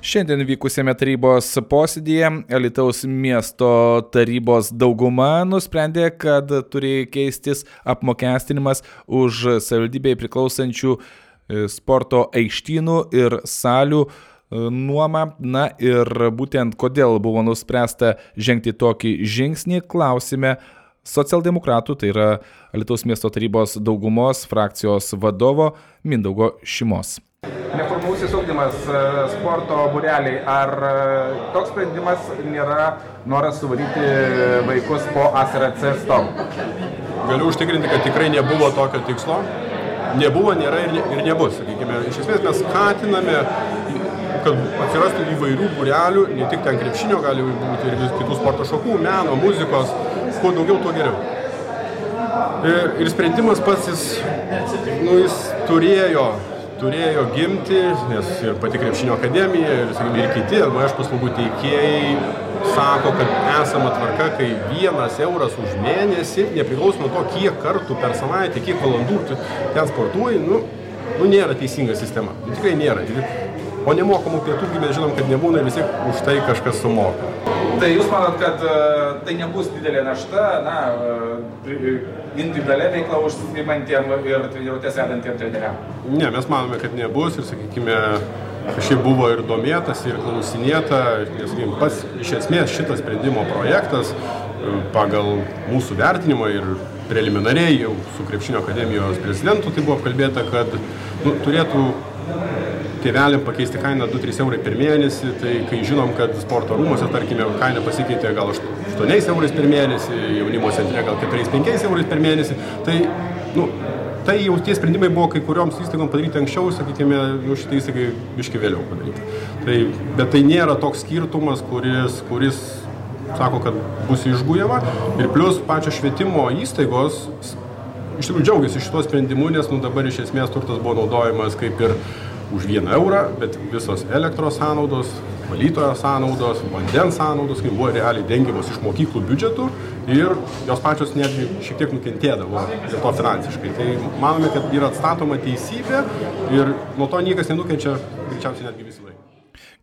Šiandien vykusiame tarybos posėdėje Alitaus miesto tarybos dauguma nusprendė, kad turi keistis apmokestinimas už savivaldybėje priklausančių e, sporto aikštynų ir salių e, nuomą. Na ir būtent kodėl buvo nuspręsta žengti tokį žingsnį, klausime socialdemokratų, tai yra Alitaus miesto tarybos daugumos frakcijos vadovo Mindaugo Šimos. Neformalusis ugdymas, e, sporto bureliai, ar e, toks sprendimas nėra noras suvaryti vaikus po ASRC stop? Galiu užtikrinti, kad tikrai nebuvo tokio tikslo. Nebuvo, nėra ir, ne, ir nebus. Sakykime, iš esmės mes skatiname, kad atsirastų įvairių burelių, ne tik ten krepšinio, gali būti ir kitų sporto šakų, meno, muzikos, kuo daugiau, tuo geriau. Ir, ir sprendimas pats jis, nu, jis turėjo turėjo gimti, nes ir pati krepšinio akademija, ir, sakykime, ir kiti LVŠ paslaugų teikėjai sako, kad esama tvarka, kai vienas euras už mėnesį, nepriklausomai nuo to, kiek kartų per savaitę, kiek valandų ten sportuoji, nu, nu nėra teisinga sistema. Tikrai nėra. O nemokamų pietų, mes žinom, kad nebūna vis tiek už tai kažkas sumoka. Tai jūs manot, kad uh, tai nebus didelė našta, na, uh, individualią veiklą užsimantiem ir treniruotės vedantiem treneriam? Ne, mes manome, kad nebus ir, sakykime, kažkaip buvo ir domėtas, ir klausinėta, nes pats iš esmės šitas sprendimo projektas e, pagal mūsų vertinimą ir preliminariai jau su Krepšinio akademijos prezidentu tai buvo apkalbėta, kad nu, turėtų tėveliam pakeisti kainą 2-3 eurai per mėnesį, tai kai žinom, kad sporto rūmose, tarkime, kaina pasikeitė gal 8 eurais per mėnesį, jaunimo centre gal 4-5 eurais per mėnesį, tai, nu, tai jau tie sprendimai buvo kai kurioms įstaigom padaryti anksčiau, sakykime, nu, šitai įstaigai biški vėliau padaryti. Tai, bet tai nėra toks skirtumas, kuris, kuris sako, kad bus išgujama. Ir plus pačios švietimo įstaigos iš tikrųjų džiaugiasi šituo sprendimu, nes nu, dabar iš esmės turtas buvo naudojamas kaip ir už vieną eurą, bet visos elektros sąnaudos, valytojo sąnaudos, vandens sąnaudos, kai buvo realiai dengiamos iš mokyklų biudžetų ir jos pačios netgi šiek tiek nukentėdavo dėl to finansiškai. Tai manome, kad yra atstatoma teisybė ir nuo to niekas nenukenčia, greičiausiai netgi visą laiką.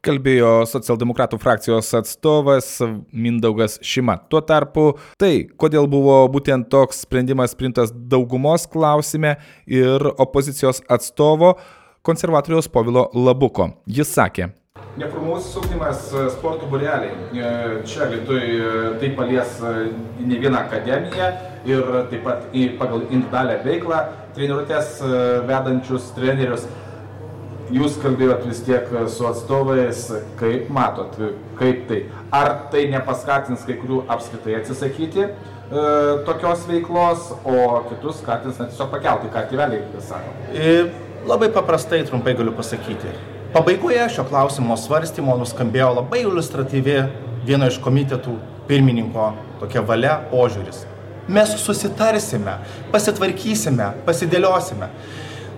Kalbėjo socialdemokratų frakcijos atstovas Mindaugas Šima. Tuo tarpu tai, kodėl buvo būtent toks sprendimas printas daugumos klausime ir opozicijos atstovo konservatoriaus Povilo Labuko. Jis sakė, Neformalusis ūkdymas e, sporto bureliai. E, čia Lietuvai e, tai palies ne vieną akademiją ir taip pat pagal individualią veiklą treniruotės vedančius trenerius. Jūs kalbėjot vis tiek su atstovais, kaip matot, kaip tai. Ar tai nepaskatins kai kurių apskritai atsisakyti e, tokios veiklos, o kitus skatins tiesiog pakelti, ką tėveliai sako? E Labai paprastai trumpai galiu pasakyti. Pabaigoje šio klausimo svarstymo nuskambėjo labai iliustratyvi vieno iš komitetų pirmininko tokia valia požiūris. Mes susitarsime, pasitvarkysime, pasidėliosime.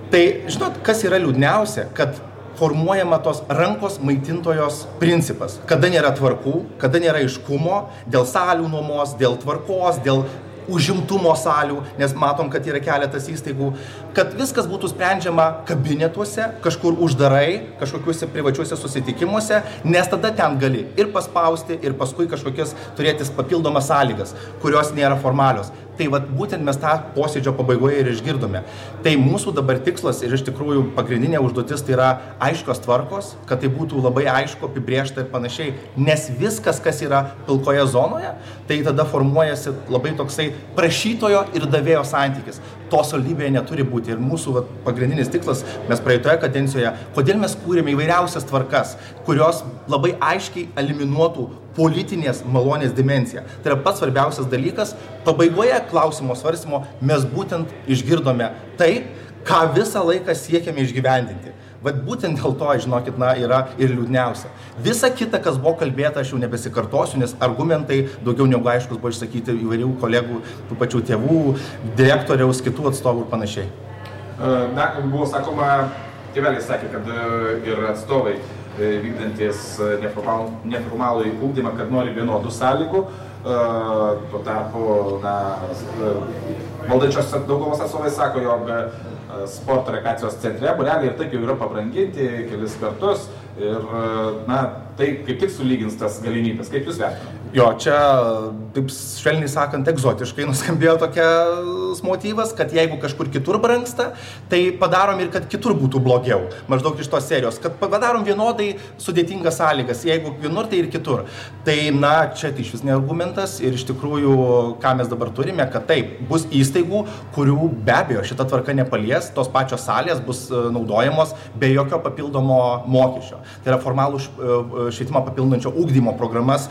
Tai žinot, kas yra liūdniausia, kad formuojama tos rankos maitintojos principas. Kada nėra tvarkų, kada nėra iškumo dėl salių nuomos, dėl tvarkos, dėl užimtumo salių, nes matom, kad yra keletas įstaigų, kad viskas būtų sprendžiama kabinetuose, kažkur uždarai, kažkokiuose privačiuose susitikimuose, nes tada ten gali ir paspausti, ir paskui kažkokias turėti papildomas sąlygas, kurios nėra formalios. Tai vat, būtent mes tą posėdžio pabaigoje ir išgirdome. Tai mūsų dabar tikslas ir iš tikrųjų pagrindinė užduotis tai yra aiškios tvarkos, kad tai būtų labai aišku, apibriešta ir panašiai. Nes viskas, kas yra pilkoje zonoje, tai tada formuojasi labai toksai prašytojo ir davėjo santykis. To saldybėje neturi būti. Ir mūsų vat, pagrindinis tikslas, mes praeitoje kadencijoje, kodėl mes kūrėme įvairiausias tvarkas, kurios labai aiškiai eliminuotų politinės malonės dimensiją. Tai yra pats svarbiausias dalykas. Pabaigoje klausimo svarstymo mes būtent išgirdome tai, ką visą laiką siekiame išgyvendinti. Vat būtent dėl to, žinokit, na, yra ir liūdniausia. Visa kita, kas buvo kalbėta, aš jau nebesikartosiu, nes argumentai daugiau negu aiškus buvo išsakyti įvairių kolegų, tų pačių tėvų, direktoriaus, kitų atstovų ir panašiai. Na, buvo sakoma, tėveliai sakė, kad e, ir atstovai vykdantis neformalų, neformalų įūkdymą, kad nori vienodų sąlygų. Tuo tarpu, na, valdančios daugumos atstovai sako, jog sporto rekreacijos centre bureliai ir taip jau yra pabranginti kelis kartus ir, na, tai kaip tik sulygins tas galimybės. Kaip Jūs vertinate? Jo, čia, taip švelniai sakant, egzotiškai nuskambėjo tokias motyvas, kad jeigu kažkur kitur brangsta, tai padarom ir kad kitur būtų blogiau. Maždaug iš tos serijos, kad padarom vienodai sudėtingas sąlygas, jeigu vienur, tai ir kitur. Tai, na, čia tai iš vis ne argumentas ir iš tikrųjų, ką mes dabar turime, kad taip, bus įstaigų, kurių be abejo šita tvarka nepalies, tos pačios salės bus e, naudojamos be jokio papildomo mokesčio. Tai yra formalų e, švietimą papildančio ūkdymo programas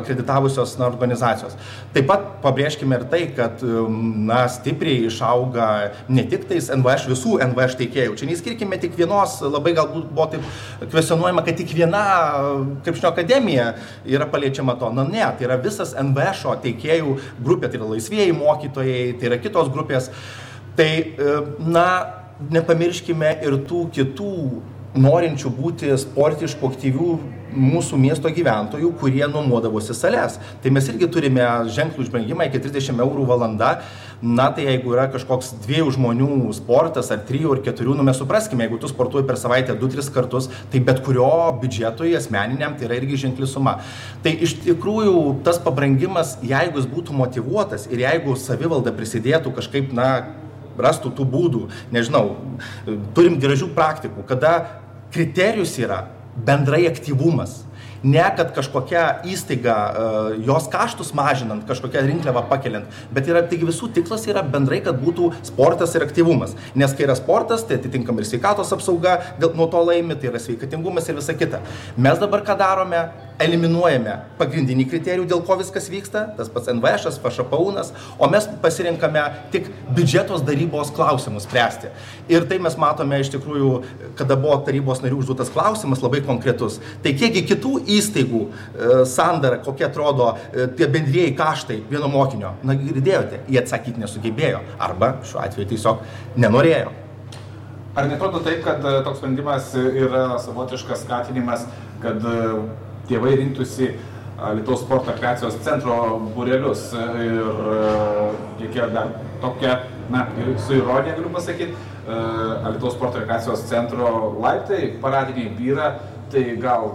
akreditavusios na, organizacijos. Taip pat pabrėžkime ir tai, kad um, na, stipriai išauga ne tik tais NVŠ, visų NVŠ teikėjų. Čia neįskirkime tik vienos, labai galbūt buvo taip kvesionuojama, kad tik viena krepšinio akademija yra paliečiama to. Na ne, tai yra visas NVŠ teikėjų grupė, tai yra laisvėjai mokytojai, tai yra kitos grupės. Tai, e, na, nepamirškime ir tų kitų norinčių būti sportiškų, aktyvių mūsų miesto gyventojų, kurie nuomodavosi sales. Tai mes irgi turime ženklų išbrangimą iki 30 eurų valanda. Na tai jeigu yra kažkoks dviejų žmonių sportas ar trijų ar keturių, nu mes supraskime, jeigu tu sportuoji per savaitę 2-3 kartus, tai bet kurio biudžetui asmeniniam tai yra irgi ženkli suma. Tai iš tikrųjų tas pabrangimas, jeigu jis būtų motivuotas ir jeigu savivalda prisidėtų kažkaip, na, rastų tų būdų, nežinau, turim gražių praktikų, kada kriterijus yra bendrai aktyvumas. Ne, kad kažkokia įstaiga, e, jos kaštus mažinant, kažkokią rinkliavą pakeliant, bet yra, taigi visų tikslas yra bendrai, kad būtų sportas ir aktyvumas. Nes kai yra sportas, tai atitinkamai ir sveikatos apsauga dėl, nuo to laimi, tai yra sveikatingumas ir visa kita. Mes dabar ką darome? Eliminuojame pagrindinį kriterijų, dėl ko viskas vyksta, tas pats NVŠ, FŠPUNas, o mes pasirinkame tik biudžetos darybos klausimus spręsti. Ir tai mes matome iš tikrųjų, kada buvo tarybos narių užduotas klausimas labai konkretus. Tai kiekgi kitų įstaigų e, sandara, kokie atrodo e, tie bendrėjai kaštai vieno mokinio, na girdėjote, jie atsakyti nesugebėjo arba šiuo atveju tiesiog nenorėjo. Ar netrodo taip, kad e, toks sprendimas yra savotiškas skatinimas, kad e, tėvai rinktųsi Lietuvos sporto rekreacijos centro būrelius. Ir reikia dar tokia, na, su ironija galiu pasakyti, Lietuvos sporto rekreacijos centro laiptai paradiniai vyra, tai gal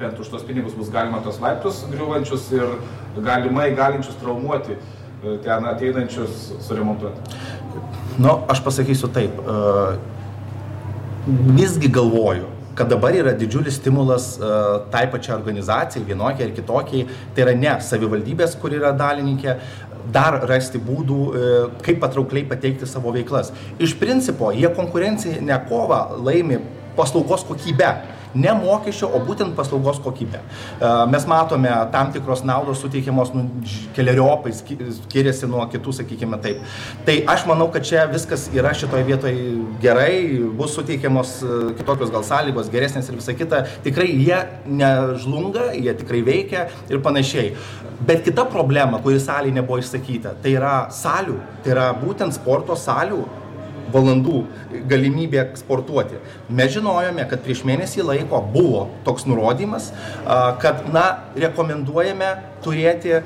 bent už tos pinigus bus galima tos laiptus griuvančius ir galimai galinčius traumuoti ten ateinančius suremontuoti. Nu, aš pasakysiu taip. Visgi galvoju, kad dabar yra didžiulis stimulas uh, tai pačiai organizacijai, vienokiai ar kitokiai, tai yra ne savivaldybės, kur yra dalininkė, dar rasti būdų, uh, kaip patraukliai pateikti savo veiklas. Iš principo, jie konkurencinę kovą laimi paslaugos kokybę ne mokesčio, o būtent paslaugos kokybę. E, mes matome tam tikros naudos suteikiamos nu, keliariopai, skiriasi nuo kitų, sakykime taip. Tai aš manau, kad čia viskas yra šitoje vietoje gerai, bus suteikiamos e, kitokios gal sąlygos, geresnės ir visa kita. Tikrai jie nežlunga, jie tikrai veikia ir panašiai. Bet kita problema, kuri salėje nebuvo išsakyta, tai yra salių, tai yra būtent sporto salių valandų galimybė sportuoti. Mes žinojome, kad prieš mėnesį laiko buvo toks nurodymas, kad, na, rekomenduojame turėti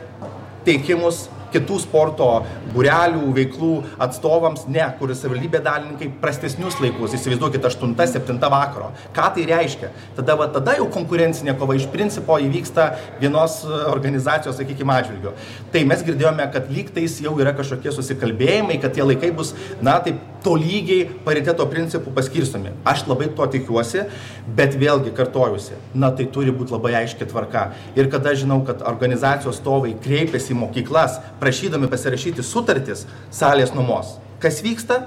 teikimus kitų sporto būrelių, veiklų atstovams, ne, kur savivaldybė dalininkai prastesnius laikus, įsivaizduokit 8-7 vakaro. Ką tai reiškia? Tada, va, tada jau konkurencinė kova iš principo įvyksta vienos organizacijos, sakykime, atžvilgiu. Tai mes girdėjome, kad lygtais jau yra kažkokie susikalbėjimai, kad tie laikai bus, na, taip, tolygiai pariteto principų paskirstomi. Aš labai to tikiuosi, bet vėlgi kartojusi, na tai turi būti labai aiški tvarka. Ir kada žinau, kad organizacijos stovai kreipiasi į mokyklas, prašydami pasirašyti sutartis salės nuomos. Kas vyksta?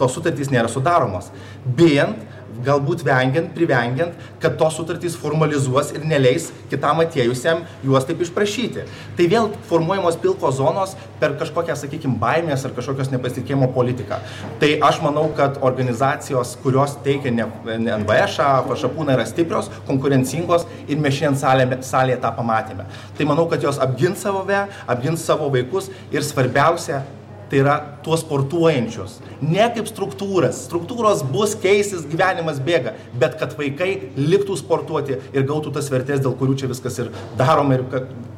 Tos sutartys nėra sudaromos. Bijant galbūt vengiant, privengiant, kad tos sutartys formalizuos ir neleis kitam atėjusiam juos taip išprašyti. Tai vėl formuojamos pilkos zonos per kažkokią, sakykime, baimės ar kažkokios nepasitikėjimo politiką. Tai aš manau, kad organizacijos, kurios teikia NVŠ, pašapūna yra stiprios, konkurencingos ir mes šiandien salėje, salėje tą pamatėme. Tai manau, kad jos apgins savo ve, apgins savo vaikus ir svarbiausia, tai yra tuos sportuojančius. Ne kaip struktūras. Struktūros bus, keisis, gyvenimas bėga, bet kad vaikai liktų sportuoti ir gautų tas vertės, dėl kurių čia viskas ir daroma ir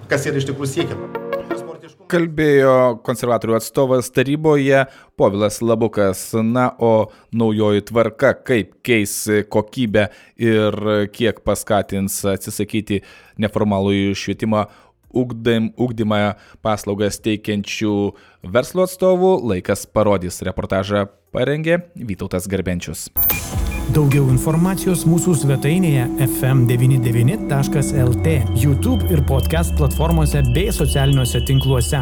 kas yra iš tikrųjų siekiama. Kalbėjo konservatorių atstovas taryboje Povilas Labukas. Na, o naujoji tvarka, kaip keis kokybę ir kiek paskatins atsisakyti neformalųjų švietimą ugdym, ugdymą paslaugas teikiančių verslo atstovų laikas parodys. Reportažą parengė Vytautas Garbenčius. Daugiau informacijos mūsų svetainėje fm99.lt, YouTube ir podcast platformose bei socialiniuose tinkluose.